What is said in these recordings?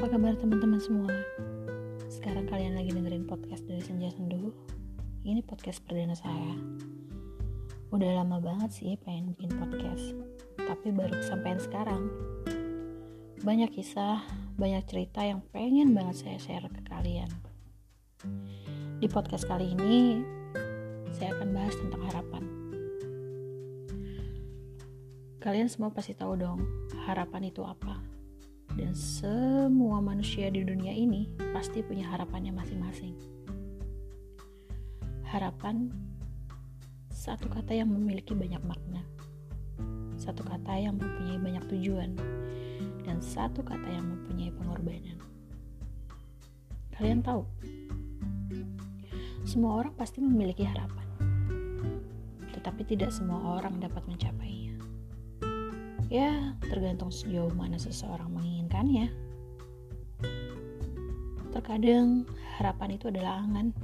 teman-teman semua? Sekarang kalian lagi dengerin podcast dari Senja Sendu. Ini podcast perdana saya. Udah lama banget sih pengen bikin podcast Tapi baru kesampaian sekarang. Banyak kisah, banyak cerita yang pengen banget saya share ke kalian. Di podcast kali ini Saya akan bahas tentang harapan. Kalian semua pasti tahu dong Harapan itu apa dan semua manusia di dunia ini pasti punya harapannya masing-masing. Harapan satu kata yang memiliki banyak makna, satu kata yang mempunyai banyak tujuan, dan satu kata yang mempunyai pengorbanan. Kalian tahu, semua orang pasti memiliki harapan, tetapi tidak semua orang dapat mencapainya. Ya, tergantung sejauh mana seseorang menginginkannya. Terkadang harapan itu adalah angan.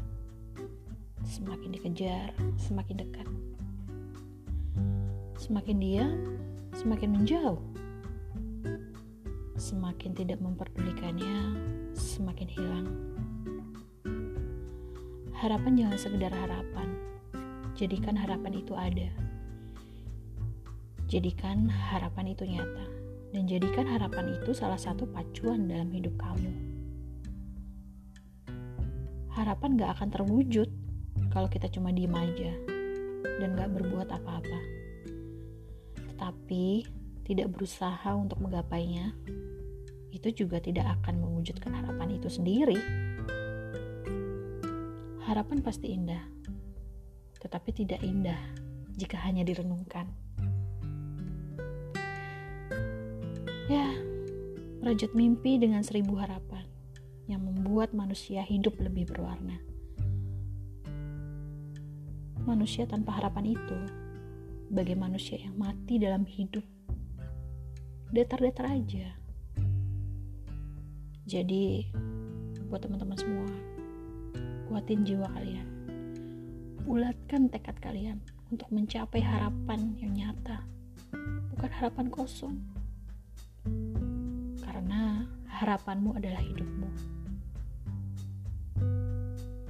Semakin dikejar, semakin dekat. Semakin diam, semakin menjauh. Semakin tidak memperdulikannya, semakin hilang. Harapan jangan sekedar harapan. Jadikan harapan itu ada Jadikan harapan itu nyata, dan jadikan harapan itu salah satu pacuan dalam hidup kamu. Harapan gak akan terwujud kalau kita cuma diem aja dan gak berbuat apa-apa. Tetapi tidak berusaha untuk menggapainya, itu juga tidak akan mewujudkan harapan itu sendiri. Harapan pasti indah, tetapi tidak indah jika hanya direnungkan. Ya, merajut mimpi dengan seribu harapan yang membuat manusia hidup lebih berwarna. Manusia tanpa harapan itu, bagi manusia yang mati dalam hidup, datar-datar aja. Jadi, buat teman-teman semua, kuatin jiwa kalian. Bulatkan tekad kalian untuk mencapai harapan yang nyata, bukan harapan kosong karena harapanmu adalah hidupmu.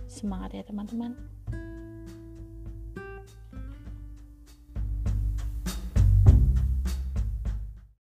Semangat ya, teman-teman!